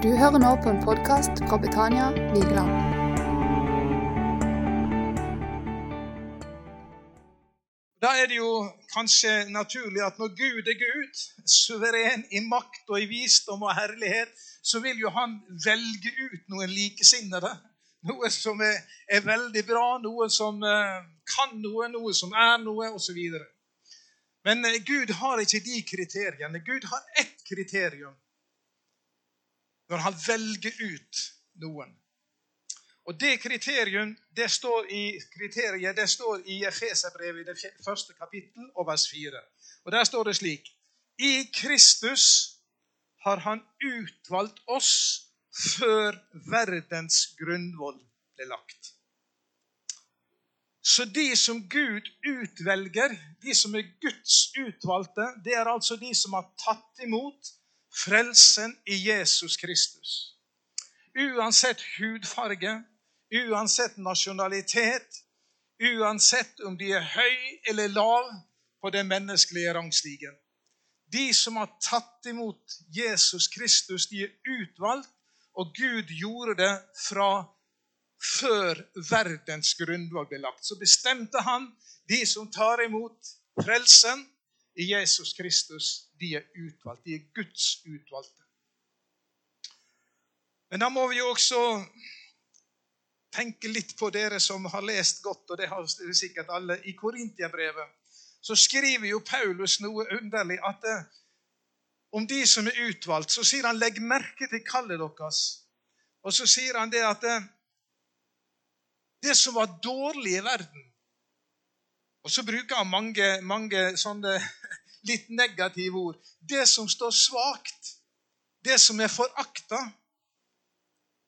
Du hører nå på en podkast fra Betania Vigeland. Da er det jo kanskje naturlig at når Gud er Gud, suveren i makt og i visdom og herlighet, så vil jo han velge ut noen likesinnede. Noe som er, er veldig bra, noe som uh, kan noe, noe som er noe, osv. Men uh, Gud har ikke de kriteriene. Gud har ett kriterium når han velger ut noen. Og Det kriterium, det står i kriteriet, det står i Efeserbrevet i det første kapittel og vers 4. Og Der står det slik I Kristus har han utvalgt oss før verdens grunnvoll ble lagt. Så de som Gud utvelger, de som er Guds utvalgte, det er altså de som har tatt imot frelsen i Jesus Kristus. Uansett hudfarge, uansett nasjonalitet, uansett om de er høy eller lav på den menneskelige rangstigen. De som har tatt imot Jesus Kristus, de er utvalgt, og Gud gjorde det fra før verdens grunnlag ble lagt. Så bestemte han de som tar imot frelsen i Jesus Kristus, de er utvalgt. De er Guds utvalgte. Men da må vi jo også tenke litt på dere som har lest godt, og det har sikkert alle. I Korintiabrevet så skriver jo Paulus noe underlig. at eh, Om de som er utvalgt, så sier han 'legg merke til kallet deres'. Og så sier han det at eh, det som var dårlig i verden Og så bruker han mange, mange sånne litt negative ord. Det som står svakt, det som er forakta,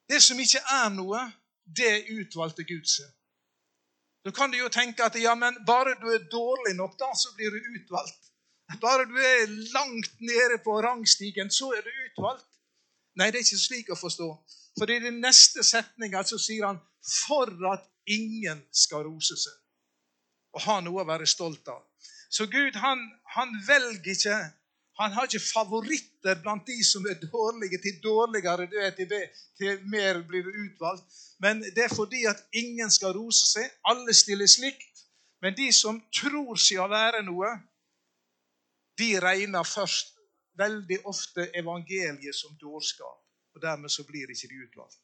det som ikke er noe, det utvalgte Gud seg. Da kan du jo tenke at ja, men bare du er dårlig nok, da, så blir du utvalgt. Bare du er langt nede på rangstigen, så er du utvalgt. Nei, det er ikke slik å forstå. For i den neste setninga så sier han 'for at ingen skal rose seg' og ha noe å være stolt av. Så Gud han, han velger ikke Han har ikke favoritter blant de som er dårlige. Til dårligere du er, til, til mer blir du utvalgt. Men det er fordi at ingen skal rose seg. Alle stiller slikt. Men de som tror seg å være noe, de regner først veldig ofte evangeliet som dårskap. Og dermed så blir ikke de utvalgt.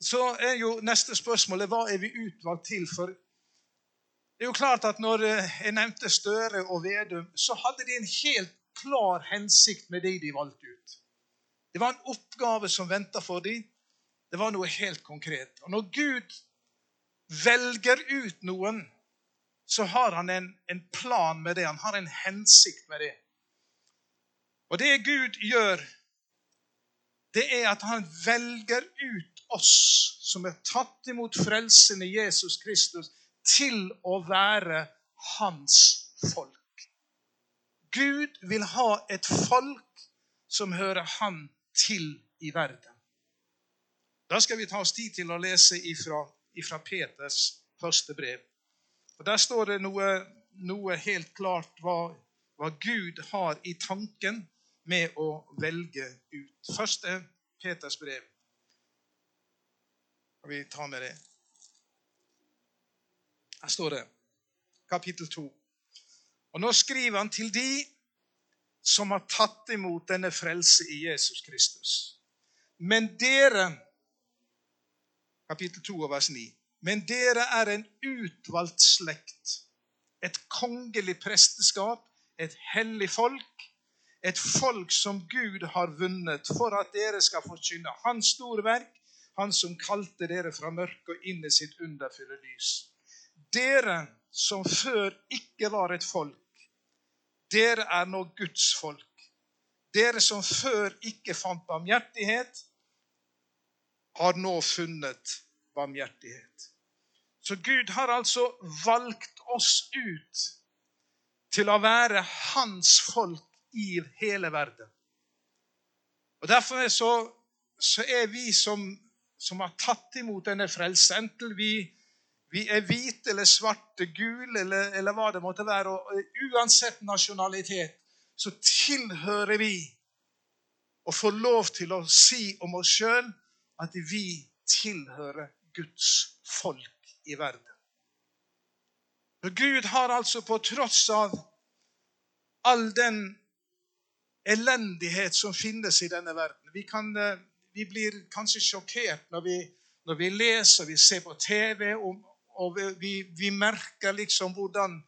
Så er jo neste spørsmål hva er vi utvalgt til? For det er jo klart at når eh, jeg nevnte Støre og Vedum, så hadde de en helt klar hensikt med det de valgte ut. Det var en oppgave som venta for dem. Det var noe helt konkret. Og når Gud velger ut noen, så har han en, en plan med det. Han har en hensikt med det. Og det Gud gjør, det er at han velger ut oss som er tatt imot frelsen i Jesus Kristus til å være hans folk. Gud vil ha et folk som hører han til i verden. Da skal vi ta oss tid til å lese ifra, ifra Peters første brev. Og Der står det noe, noe helt klart hva, hva, Gud har i tanken med å velge ut. Første Peters brev. Vi tar med det? Her står det, kapittel 2. Og nå skriver han til de som har tatt imot denne frelse i Jesus Kristus. Men dere Kapittel 2 vers 9. Men dere er en utvalgt slekt, et kongelig presteskap, et hellig folk, et folk som Gud har vunnet, for at dere skal forkynne Hans store verk, Han som kalte dere fra mørket og inn i sitt underfulle lys. Dere som før ikke var et folk, dere er nå Guds folk. Dere som før ikke fant barmhjertighet, har nå funnet barmhjertighet. Så Gud har altså valgt oss ut til å være hans folk i hele verden. Og Derfor er så, så er vi som, som, har tatt imot denne frelse, enten vi vi er hvite eller svarte, gule eller, eller hva det måtte være. Og uansett nasjonalitet så tilhører vi og få lov til å si om oss sjøl at vi tilhører Guds folk i verden. For Gud har altså på tross av all den elendighet som finnes i denne verden Vi, kan, eh, vi blir kanskje sjokkert når vi, når vi leser, vi ser på TV, og, og vi, vi merker liksom hvordan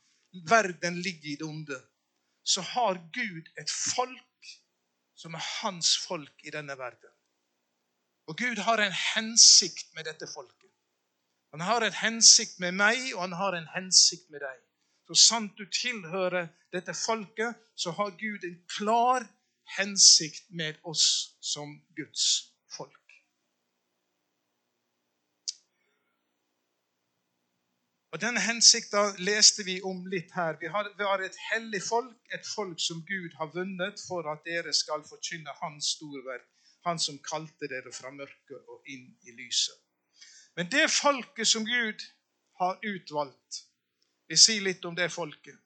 verden ligger i det onde. Så har Gud et folk som er hans folk i denne verden. Og Gud har en hensikt med dette folket. Han har en hensikt med meg, og han har en hensikt med deg. Så sant du tilhører dette folket, så har Gud en klar hensikt med oss som Guds folk. Og Denne hensikta leste vi om litt her. Vi har, et hellig folk, et folk som Gud har vunnet for at dere skal forkynne Hans storverk. Han som kalte dere fra mørket og inn i lyset. Men det folket som Gud har utvalgt Vi sier litt om det folket.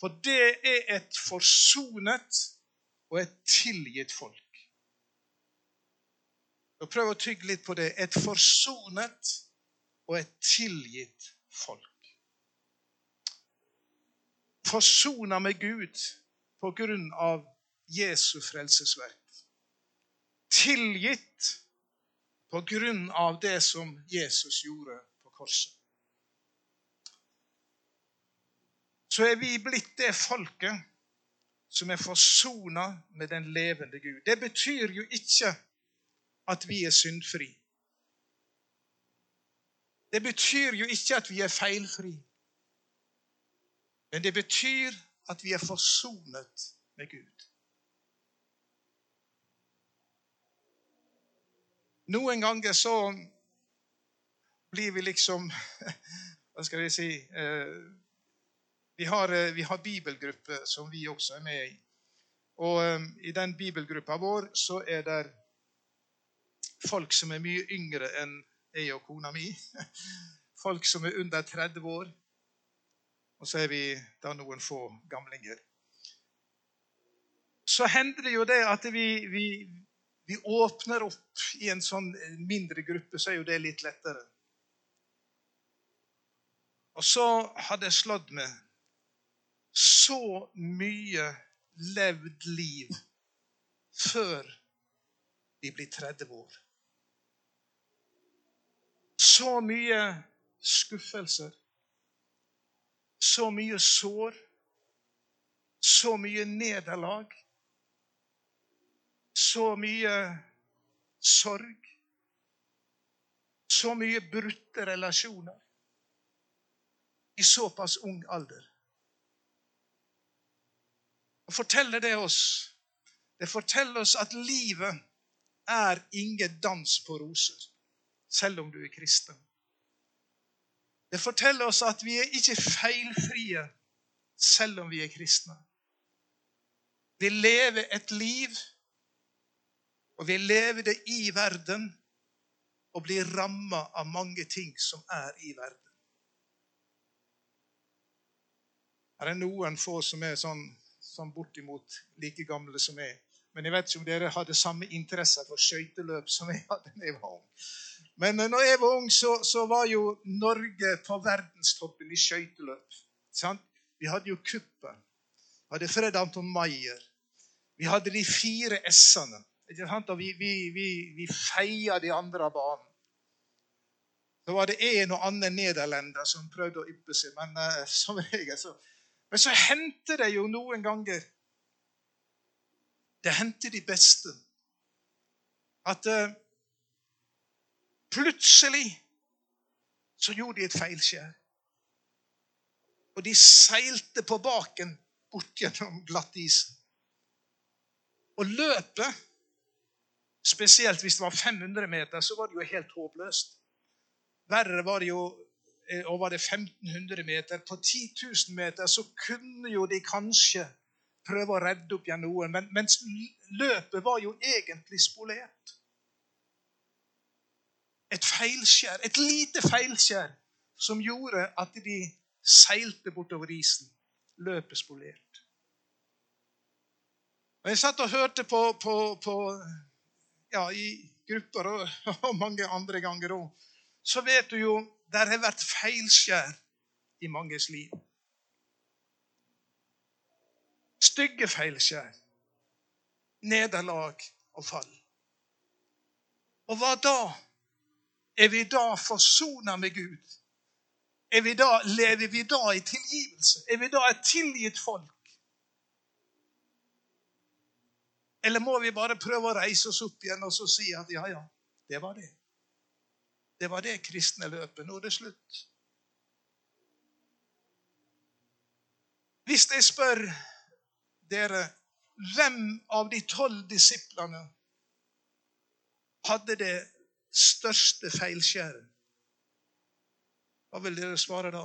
For det er et forsonet og et tilgitt folk. Prøv å tygge litt på det. Et forsonet og et tilgitt folk. Forsona med Gud på grunn av Jesu frelsesverk. Tilgitt på grunn av det som Jesus gjorde på korset. Så er vi blitt det folket som er forsona med den levende Gud. Det betyr jo ikke at vi er syndfri. Det betyr jo ikke at vi er feilfri. Men det betyr at vi er forsonet med Gud. Noen ganger så blir vi liksom Hva skal vi si eh, vi har, eh, vi har bibelgruppe som vi også er med i. Og eh, i den bibelgruppa vår så er det folk som er mye yngre enn jeg og kona mi. Folk som er under 30 år. Og så er vi da noen få gamlinger. Så hender det jo det at vi, vi, vi åpner opp i en sånn mindre gruppe, så er jo det litt lettere. Og så har det slått meg så mye levd liv før vi blir 30 år. Så mye skuffelser. Så mye sår. Så mye nederlag. Så mye sorg. Så mye brutte relasjoner i såpass ung alder. Og forteller det oss Det forteller oss at livet er ingen dans på roser, selv om du er kristen. Det forteller oss at vi er ikke feilfrie selv om vi er kristne. Vi lever et liv, og vi lever det i verden, og blir ramma av mange ting som er i verden. Er det noen få som er sånn sånn bortimot like gamle som meg. Men jeg vet ikke om dere hadde samme interesse for skøyteløp som jeg hadde da jeg var ung. Men eh, når jeg var ung, så, så var jo Norge på verdenstoppen i skøyteløp. Vi hadde jo Kuppen. Vi hadde Fred Anton Maier. Vi hadde de fire S-ene. Og vi, vi, vi, vi feia de andre av banen. Så var det en og annen nederlender som prøvde å yppe seg, men uh, som regel så men så hendte det jo noen ganger Det hendte de beste. At uh, plutselig så gjorde de et feilskjær. Og de seilte på baken bort gjennom glatt is. Og løpet, spesielt hvis det var 500 meter, så var det jo helt håpløst. Verre var det jo og var det 1500 meter. På 10 000 meter så kunne jo de kanskje prøve å redde opp igjen noen, men, mens løpet var jo egentlig spolert. Et feilskjær, et lite feilskjær, som gjorde at de seilte bortover isen. Løpet spolert. Og Jeg satt og hørte på, på, på ja, i grupper og, og mange andre ganger òg. Så vet du jo der har vært feilskjær i manges liv. Stygge feilskjær. Nederlag og fall. Og hva da? Er vi da forsona med Gud? Er vi da, lever vi da i tilgivelse? Er vi da et tilgitt folk? Eller må vi bare prøve å reise oss opp igjen og så si at ja, ja, det var det. Det var det kristne løpet. Nå er det slutt. Hvis jeg spør dere hvem av de tolv disiplene hadde det største feilskjæren? hva vil dere svare da?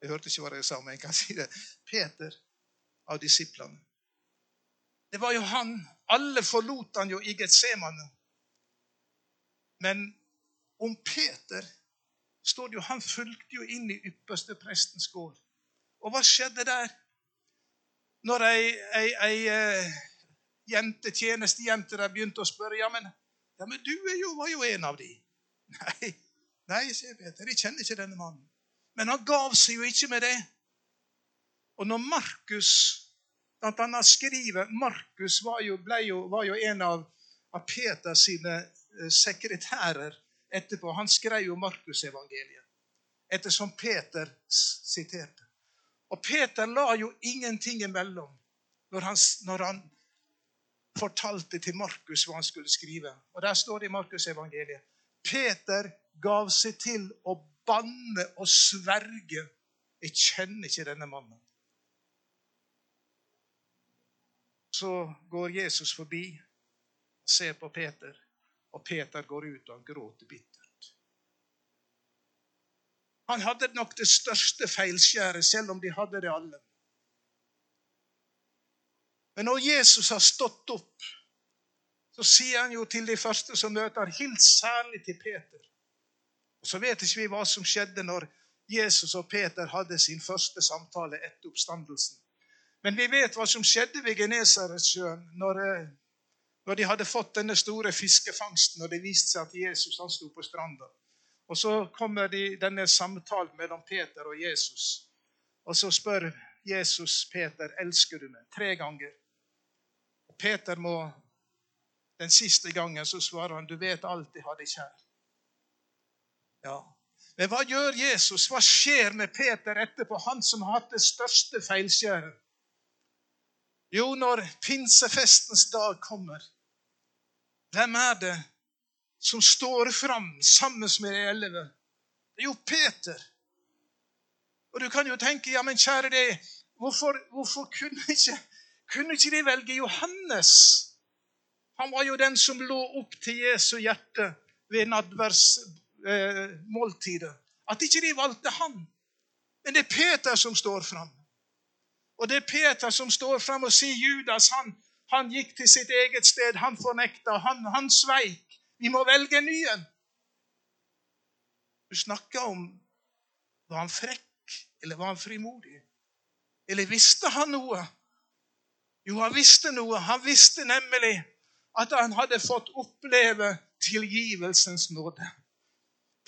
Jeg hørte ikke hva dere sa, men jeg kan si det. Peter av disiplene. Det var jo han. Alle forlot han jo i Getsemane. Men om Peter står det jo Han fulgte jo inn i ypperste prestens gård. Og hva skjedde der? Når ei, ei, ei uh, jente, tjenestejente der begynte å spørre ja, men, ja, men du jo, var jo en av de. Nei, nei, sier Peter, jeg kjenner ikke denne mannen. Men han gav seg jo ikke med det. Og når Markus blant annet skriver Markus var var jo en av, av Peters eh, sekretærer etterpå. Han skrev jo Markusevangeliet ettersom Peter siterte. Og Peter la jo ingenting imellom når han, når han fortalte til Markus hva han skulle skrive. Og Der står det i Markusevangeliet Peter gav seg til å banne og sverge. Jeg kjenner ikke denne mannen. Så går Jesus forbi og ser på Peter, og Peter går ut og han gråter bittert. Han hadde nok det største feilskjæret, selv om de hadde det alle. Men når Jesus har stått opp, så sier han jo til de første som møter, hils særlig til Peter. Og Så vet ikke vi hva som skjedde når Jesus og Peter hadde sin første samtale etter oppstandelsen. Men vi vet hva som skjedde ved Genesaretsjøen når, eh, når de hadde fått denne store fiskefangsten, og det viste seg at Jesus han sto på stranda. Og Så kommer de, denne samtalen mellom Peter og Jesus. Og så spør Jesus Peter elsker du meg tre ganger. Peter må Den siste gangen så svarer han du vet alt jeg deg kjær. Ja. Men hva gjør Jesus? Hva skjer med Peter etterpå? Han som har hatt det største feilskjæret. Jo, når pinsefestens dag kommer, hvem er det som står fram sammen med de elleve? Det er jo Peter. Og du kan jo tenke, ja, men kjære deg, hvorfor, hvorfor kunne, ikke, kunne ikke de velge Johannes? Han var jo den som lå opp til Jesu hjerte ved nadværsmåltidet. eh. At ikke de valgte han. Men det er Peter som står fram. Og det er Peter som står fram og sier Judas han, han gikk til sitt eget sted. Han fornekta. Han, han sveik. Vi må velge en ny en. Du snakker om Var han frekk, eller var han frimodig? Eller visste han noe? Jo, han visste noe. Han visste nemlig at han hadde fått oppleve tilgivelsens nåde.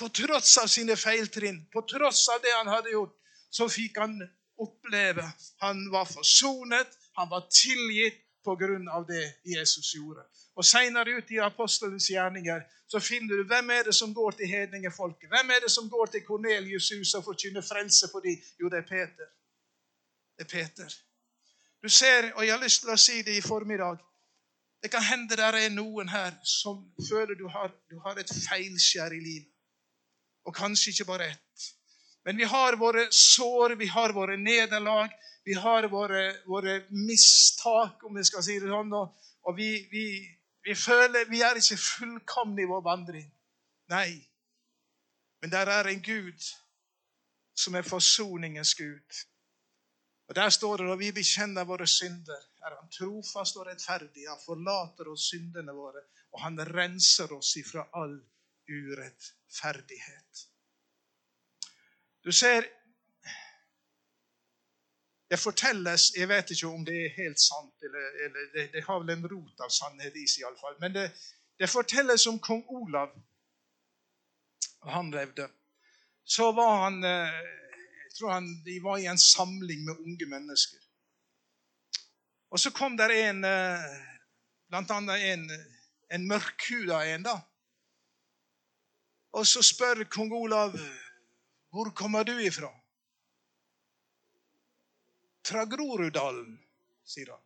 På tross av sine feiltrinn, på tross av det han hadde gjort, så fikk han oppleve han var forsonet, han var tilgitt på grunn av det Jesus gjorde. Og Senere ut i apostelens gjerninger så finner du hvem er det som går til hedningefolket. Hvem er det som går til Kornelius' hus og forkynner frelse for dem? Jo, det er Peter. Det er Peter. Du ser, og jeg har lyst til å si det i formiddag Det kan hende det er noen her som føler du har, du har et feilskjær i livet og kanskje ikke bare ett. Men vi har våre sår, vi har våre nederlag, vi har våre, våre mistak, om vi skal si det sånn. Og, og vi, vi, vi, føler vi er ikke fullkomne i vår vandring. Nei. Men der er en Gud som er forsoningens Gud. Og Der står det når vi bekjenner våre synder, er Han trofast og rettferdig. Han forlater oss syndene våre, og Han renser oss ifra all urettferdighet. Du ser Det fortelles Jeg vet ikke om det er helt sant, eller, eller det, det, har vel en rot av sannhet i seg, iallfall. Men det, det fortelles om kong Olav. Han levde. Så var han eh, Jeg tror han, de var i en samling med unge mennesker. Og så kom der en, eh, blant annet en, en mørkhuda en, da. Og så spør kong Olav hvor kommer du ifra? Fra Groruddalen, sier han.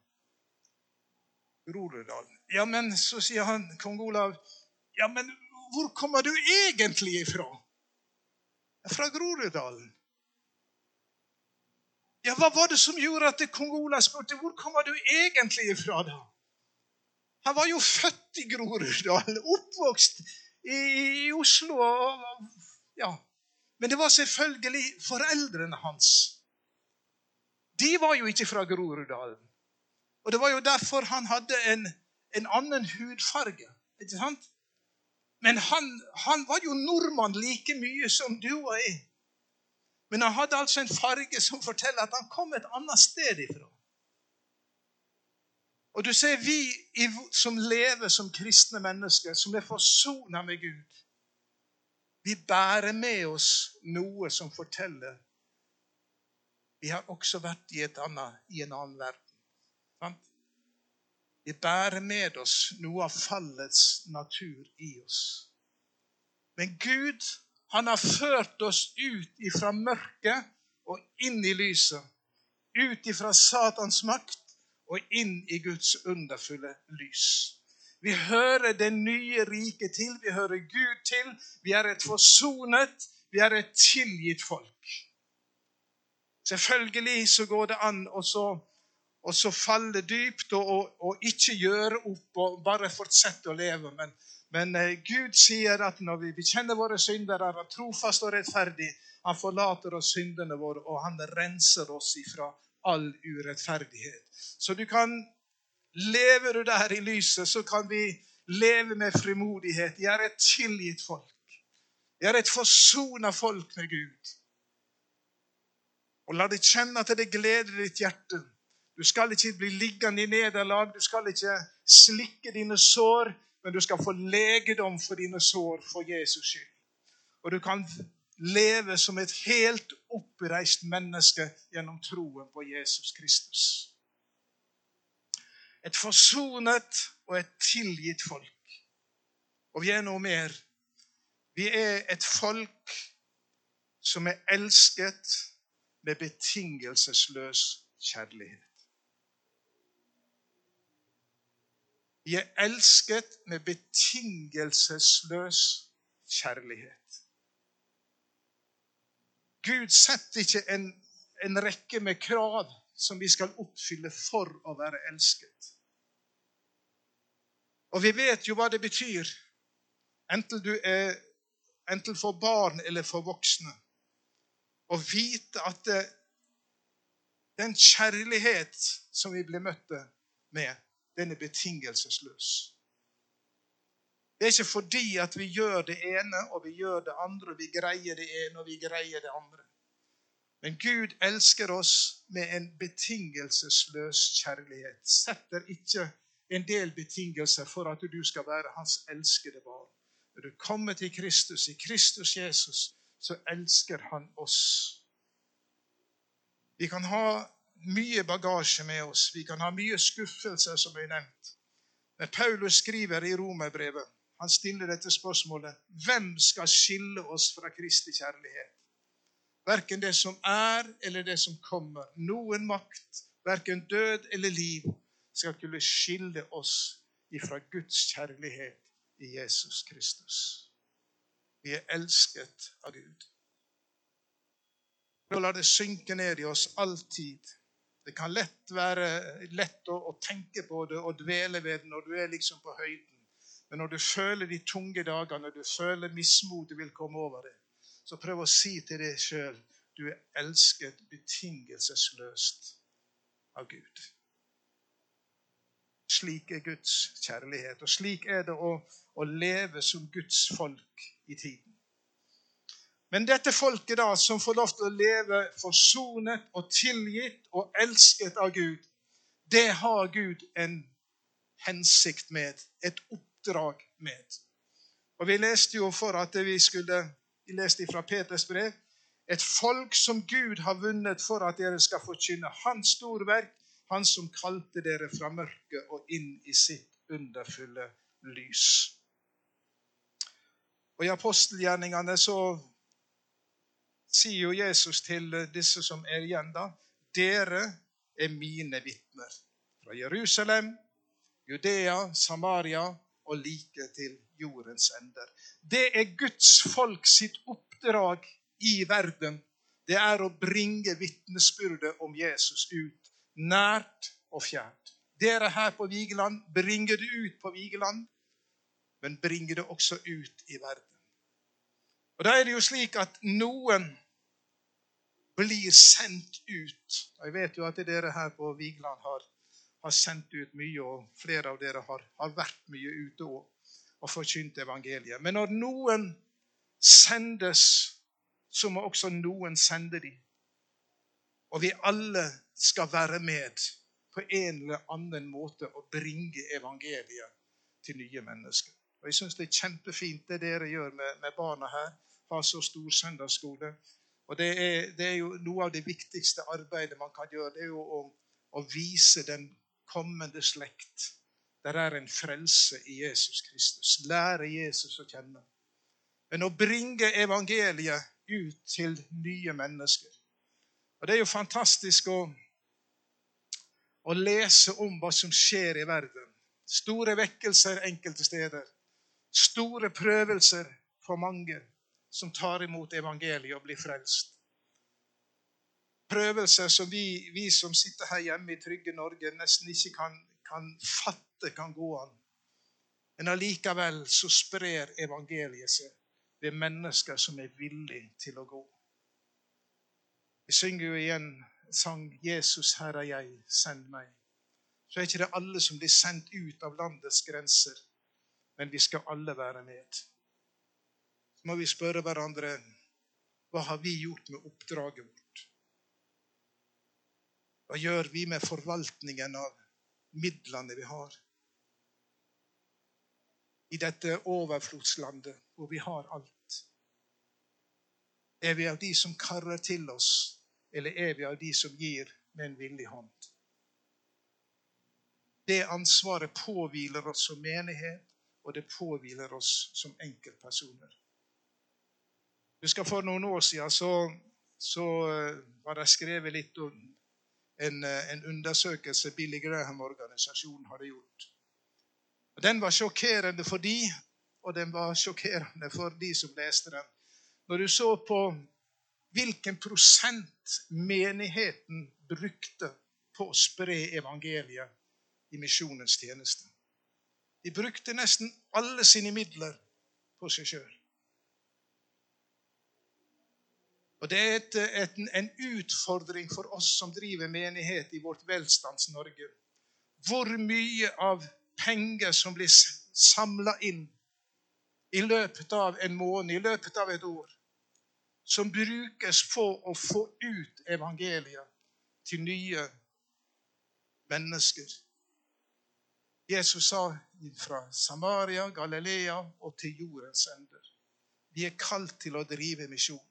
Groruddalen. Ja, men så sier han kong Olav, ja, men hvor kommer du egentlig ifra? Fra Groruddalen. Ja, hva var det som gjorde at kong Olav spurte hvor kommer du egentlig ifra? da? Han var jo født i Groruddalen, oppvokst i, Oslo. Og, ja. Men det var selvfølgelig foreldrene hans de var jo ikke fra Groruddalen. Og det var jo derfor han hadde en, en annen hudfarge. ikke sant? Men han, han, var jo nordmann like mye som du og jeg. Men han hadde altså en farge som forteller at han kom et annet sted ifra. Og du ser, vi som lever som kristne mennesker, som er forsona med Gud, vi bærer med oss noe som forteller vi har også vært i, annet, i en annen verden. Vi bærer med oss noe av fallets natur i oss. Men Gud, han har ført oss ut ifra mørket og inn i lyset. Ut ifra Satans makt og inn i Guds underfulle lys. Vi hører det nye riket til, vi hører Gud til. Vi er et forsonet, vi er et tilgitt folk. Selvfølgelig så går det an å så, så falle dypt og, og, og, ikke gjøre opp og bare fortsette å leve. Men, men eh, Gud sier at når vi bekjenner våre synder, er han trofast og rettferdig. Han forlater oss syndene våre, og han renser oss ifra all urettferdighet. Så du kan Lever du der i lyset, så kan vi leve med frimodighet. Jeg er et tilgitt folk. Jeg er et forsona folk med Gud. Og la det kjenne at det gleder ditt hjerte. Du skal ikke bli liggende i nederlag, du skal ikke slikke dine sår, men du skal få legedom for dine sår for Jesus skyld. Og du kan leve som et helt oppreist menneske gjennom troen på Jesus Kristus. Et forsonet og et tilgitt folk. Og vi er noe mer. Vi er et folk som er elsket med betingelsesløs kjærlighet. Vi er elsket med betingelsesløs kjærlighet. Gud setter ikke en, en rekke med krav som vi skal oppfylle for å være elsket. Og vi vet jo hva det betyr, enten du er enten for barn eller for voksne å vite at det, den kjærlighet som vi blir møtt med, den er betingelsesløs. Det er ikke fordi at vi gjør det ene og vi gjør det andre, og vi greier det ene og vi greier det andre. Men Gud elsker oss med en betingelsesløs kjærlighet. Setter ikke en del betingelser for at du skal være hans elskede barn. Når du kommer til Kristus, i Kristus Jesus, så elsker han oss. Vi kan ha mye bagasje med oss. Vi kan ha mye skuffelser, som er nevnt. Men Paulus skriver i romerbrevet han stiller dette spørsmålet hvem skal skille oss fra Kristi kjærlighet? Verken det som er, eller det som kommer. Noen makt, verken død eller liv, skal kunne skille oss ifra Guds kjærlighet i Jesus Kristus. Vi er elsket av Gud. Nå la det synke ned i oss alltid. Det kan lett være lett å, å tenke på det og dvele ved det når du er liksom på høyden. Men når du føler de tunge dagene, når du føler mismotet vil komme over deg, så prøv å si til deg sjøl du er elsket betingelsesløst av Gud. Slik er Guds kjærlighet, og slik er det å, å leve som Guds folk i tiden. Men dette folket da, som får lov til å leve forsonet og tilgitt og elsket av Gud, det har Gud en hensikt med, et oppdrag med. Og Vi leste jo for at vi skulle vi leste fra Peters brev et folk som Gud har vunnet for at dere skal forkynne hans storverk, han som kalte dere fra mørket og inn i sitt underfulle lys. Og I apostelgjerningene så sier jo Jesus til disse som er igjen, da Dere er mine vitner. Fra Jerusalem, Judea, Samaria og like til jordens ender. Det er Guds folk sitt oppdrag i verden. Det er å bringe vitnesbyrdet om Jesus ut, nært og fjernt. Dere her på Vigeland bringer det ut på Vigeland, men bringer det også ut i verden. Og Da er det jo slik at noen blir sendt ut. Jeg vet jo at dere her på Vigeland har, har sendt ut mye, og flere av dere har, har vært mye ute og, og forkynt evangeliet. Men når noen sendes, så må også noen sende dem. Og vi alle skal være med på en eller annen måte å bringe evangeliet til nye mennesker. Og Jeg syns det er kjempefint det dere gjør med, med barna her. Har så stor søndagsskole. Og det er, det er, jo noe av det viktigste arbeidet man kan gjøre. Det er jo å, å vise den kommende slekt. Der er en frelse i Jesus Kristus. Lære Jesus å kjenne. Men å bringe evangeliet ut til nye mennesker. Og Det er jo fantastisk å, å lese om hva som skjer i verden. Store vekkelser enkelte steder. Store prøvelser for mange som tar imot evangeliet og blir frelst. Prøvelser som vi, vi som sitter her hjemme i trygge Norge, nesten ikke kan, kan fatte kan gå an. Men allikevel så sprer evangeliet seg ved mennesker som er villige til å gå. Vi synger jo igjen sang 'Jesus, her er jeg, send meg'. Så er ikke det alle som blir sendt ut av landets grenser, men vi skal alle være med må vi spørre hverandre hva har vi gjort med oppdraget vårt? Hva gjør vi med forvaltningen av midlene vi har? I dette overflodslandet hvor vi har alt. Er vi av de som karrer til oss, eller er vi av de som gir med en villig hånd? Det ansvaret påhviler oss som menighet, og det påhviler oss som enkeltpersoner. Husker For noen år siden så, så eh, var det skrevet litt om en, eh, en undersøkelse Billy Graham-organisasjonen hadde gjort. Den var sjokkerende for de, og den var sjokkerende for de som leste den. Når du så på hvilken prosent menigheten brukte på å spre evangeliet i misjonens tjeneste. De brukte nesten alle sine midler på seg sjøl. Og Det er et, et, en utfordring for oss som driver menighet i vårt Velstands-Norge. Hvor mye av penger som blir samla inn i løpet av en måned, i løpet av et år, som brukes på å få ut evangeliet til nye mennesker. Jesus sa fra Samaria, Galilea og til jordens ender. Vi er kalt til å drive misjon.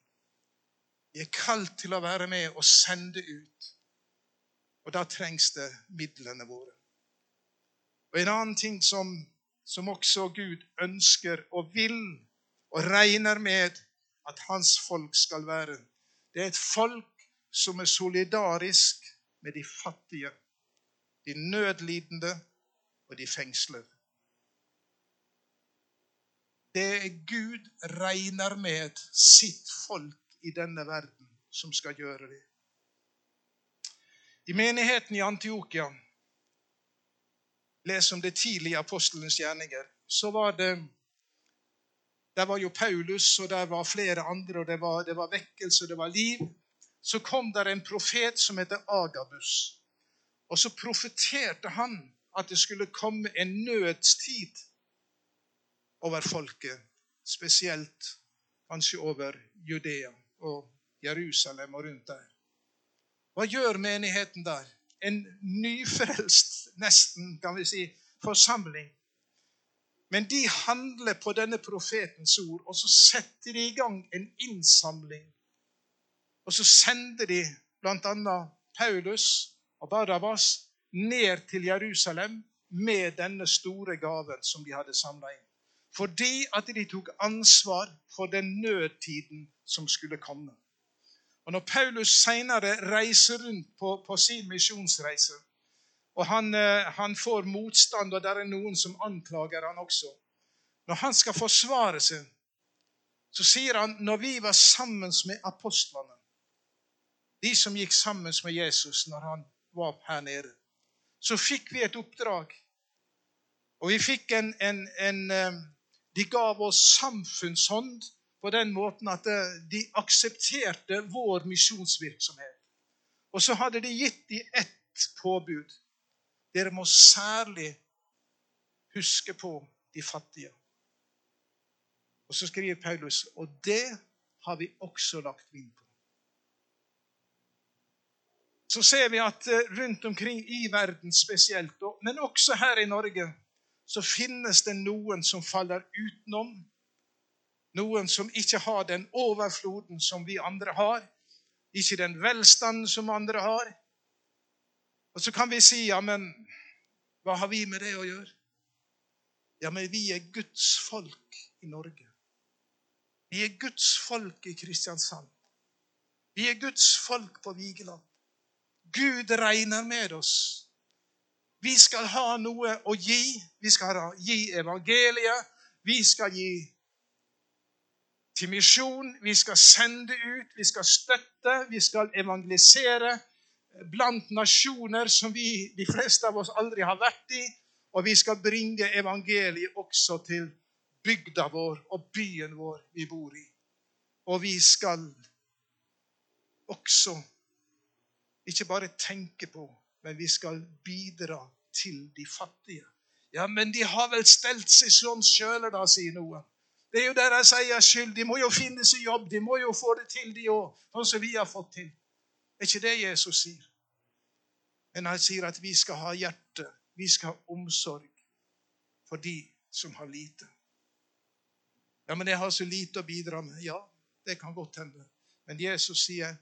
Vi er kalt til å være med og sende ut. Og da trengs det midlene våre. Og En annen ting som, som også Gud ønsker og vil og regner med at hans folk skal være, det er et folk som er solidarisk med de fattige, de nødlidende og de fengslede. Det Gud regner med sitt folk i denne verden som skal gjøre det. I menigheten i Antiokia Les om det tidlige apostelens gjerninger. Så var det Der var jo Paulus, og der var flere andre, og det var, det var vekkelse, og det var liv. Så kom der en profet som heter Agabus. Og så profeterte han at det skulle komme en nødstid over folket, spesielt kanskje over Judea og Jerusalem og rundt der. Hva gjør menigheten der? En nyfrelst, nesten, kan vi si, forsamling. Men de handler på denne profetens ord, og så setter de i gang en innsamling. Og så sender de bl.a. Paulus og Barabas ned til Jerusalem med denne store gaven som de hadde samla inn. Fordi at de tok ansvar for den nødtiden som skulle komme. Og Når Paulus senere reiser rundt på, på sin misjonsreise, og han, eh, han, får motstand, og det er noen som anklager han også Når han skal forsvare seg, så sier han når vi var sammen med apostlene, de som gikk sammen med Jesus når han var her nede, så fikk vi et oppdrag. Og vi fikk en, en, en eh, De gav oss samfunnshånd på den måten at eh, de aksepterte vår misjonsvirksomhet. Og så hadde de gitt dem ett påbud. Dere må særlig huske på de fattige. Og så skriver Paulus og det har vi også lagt vind på. Så ser vi at eh, rundt omkring i verden spesielt, men også her i Norge, så finnes det noen som faller utenom noen som ikke har den overfloden som vi andre har. Ikke den velstanden som andre har. Og så kan vi si ja, men hva har vi med det å gjøre? Ja, men vi er Guds folk i Norge. Vi er Guds folk i Kristiansand. Vi er Guds folk på Vigeland. Gud regner med oss. Vi skal ha noe å gi. Vi skal gi evangeliet. Vi skal gi til misjon. Vi skal sende ut, vi skal støtte, vi skal evangelisere blant nasjoner som vi, de fleste av oss aldri har vært i. Og vi skal bringe evangeliet også til bygda vår og byen vår vi bor i. Og vi skal også ikke bare tenke på, men vi skal bidra til de fattige. Ja, men de har vel stelt seg sånn sjøl, da, sier noen. Det er jo deres egen skyld. De må jo finne seg jobb. De må jo få det til, de òg, sånn som vi har fått til. Det er ikke det Jesus sier. Men han sier at vi skal ha hjerte, vi skal ha omsorg for de som har lite. Ja, men jeg har så lite å bidra med. Ja, det kan godt hende. Men Jesus sier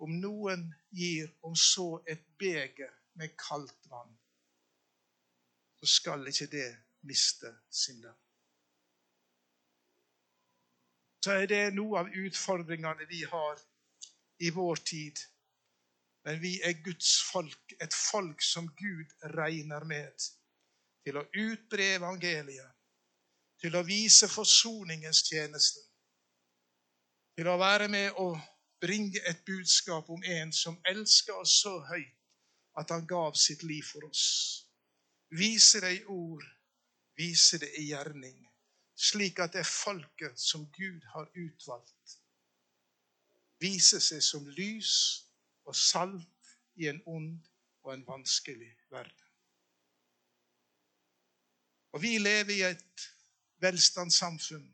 om noen gir om så et beger med kaldt vann, så skal ikke det miste sin lønn så er det noe av utfordringene vi har i vår tid. Men vi er Guds folk, et folk som Gud regner med til å utbre evangeliet, til å vise forsoningens tjeneste, til å være med og bringe et budskap om en som elsker oss så høyt at han gav sitt liv for oss. Vise det i ord, vise det i gjerning slik at det folket som Gud har utvalgt, viser seg som lys og salt i en ond og en vanskelig verden. Og Vi lever i et velstandssamfunn.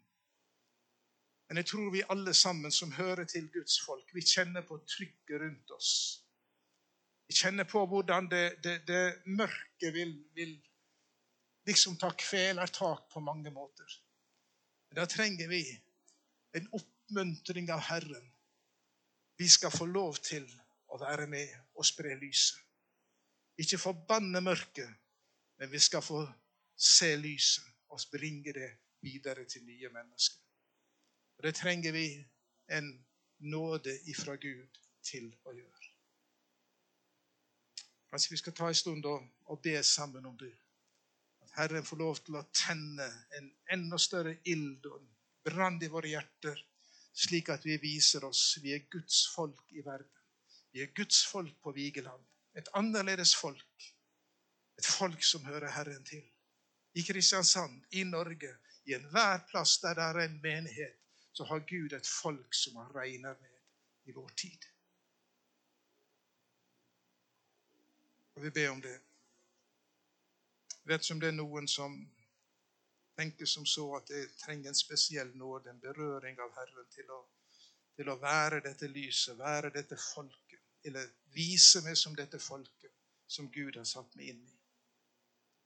Men jeg tror vi alle sammen som hører til Guds folk, vi kjenner på trykket rundt oss. Vi kjenner på hvordan det, det, det mørke vil, vil liksom ta kvelertak på mange måter. Da trenger vi en oppmuntring av Herren. Vi skal få lov til å være med og spre lyset. Ikke forbanne mørket, men vi skal få se lyset og bringe det videre til nye mennesker. Og Det trenger vi en nåde ifra Gud til å gjøre. Kanskje vi skal ta en stund og be sammen om det. Herren får lov til å tenne en enda større ild og en brann i våre hjerter, slik at vi viser oss vi er Guds folk i verden. Vi er Guds folk på Vigeland. Et annerledes folk. Et folk som hører Herren til. I Kristiansand, i Norge, i enhver plass der det er en menighet, så har Gud et folk som han regner med i vår tid. Og vi ber om det. Vet ikke om det er noen som tenker som så at jeg trenger en spesiell nåde, en berøring av Herren, til å, til å være dette lyset, være dette folket, eller vise meg som dette folket som Gud har satt meg inn i.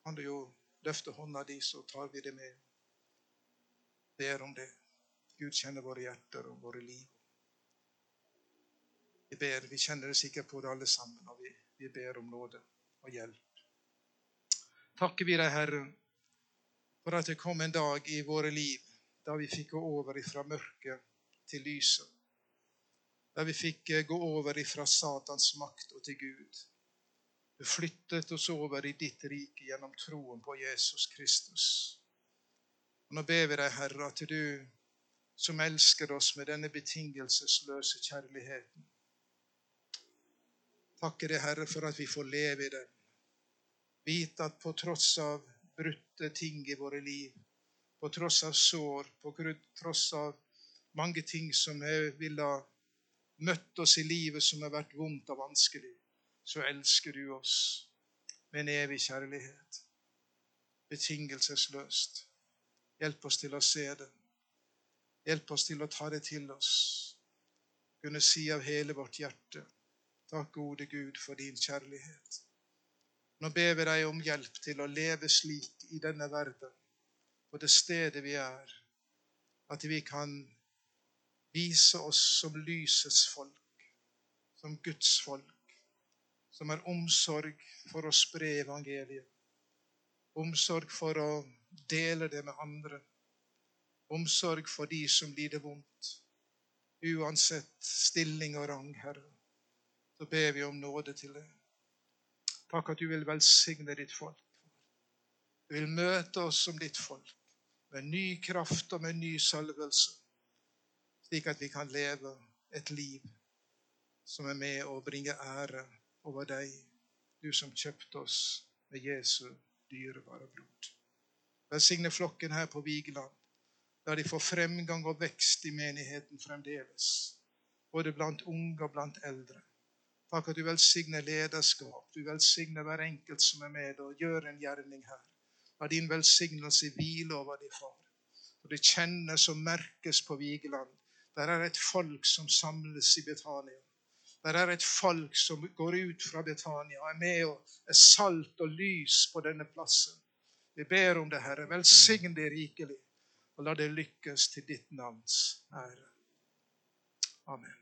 Kan du jo løfte hånda di, så tar vi det med. Ber om det. Gud kjenner våre hjerter og våre liv. Vi ber, vi kjenner det sikkert på det alle sammen, og vi, vi ber om nåde og hjelp. Takker vi deg, Herre, for at det kom en dag i våre liv da vi fikk gå over ifra mørket til lyset. Da vi fikk eh, gå over ifra Satans makt og til Gud. Du flyttet oss over i ditt rike gjennom troen på Jesus Kristus. Og Nå ber vi deg, Herre, at du som elsker oss med denne betingelsesløse kjærligheten, takker deg, Herre, for at vi får leve i den. Vite at på tross av brutte ting i våre liv, på tross av sår, på tross av mange ting som ville møtt oss i livet som har vært vondt og vanskelig, så elsker du oss med en evig kjærlighet. Betingelsesløst. Hjelp oss til å se det. Hjelp oss til å ta det til oss. Kunne si av hele vårt hjerte Takk, gode Gud, for din kjærlighet. Nå ber vi deg om hjelp til å leve slik i denne verden, på det stedet vi er, at vi kan vise oss som lysets folk, som Guds folk, som har omsorg for å spre evangeliet, omsorg for å dele det med andre, omsorg for de som lider vondt, uansett stilling og rang, Herre. Så ber vi om nåde til det. Takk at du vil velsigne ditt folk. Du vil møte oss som ditt folk med ny kraft og med ny salvelse, slik at vi kan leve et liv som er med å bringe ære over deg, du som kjøpte oss med Jesu dyrebare blod. Velsigne flokken her på Vigeland. La de få fremgang og vekst i menigheten fremdeles, både blant unge og blant eldre. Takk at du velsigner lederskap. Du velsigner hver enkelt som er med og gjør en gjerning her. La din velsignelse hvile over din far. Og det kjennes og merkes på Vigeland. Der er et folk som samles i Betania. Der er et folk som går ut fra Betania og er med og er salt og lys på denne plassen. Vi ber om det, Herre. Velsign det rikelig, og la det lykkes til ditt navns ære. Amen.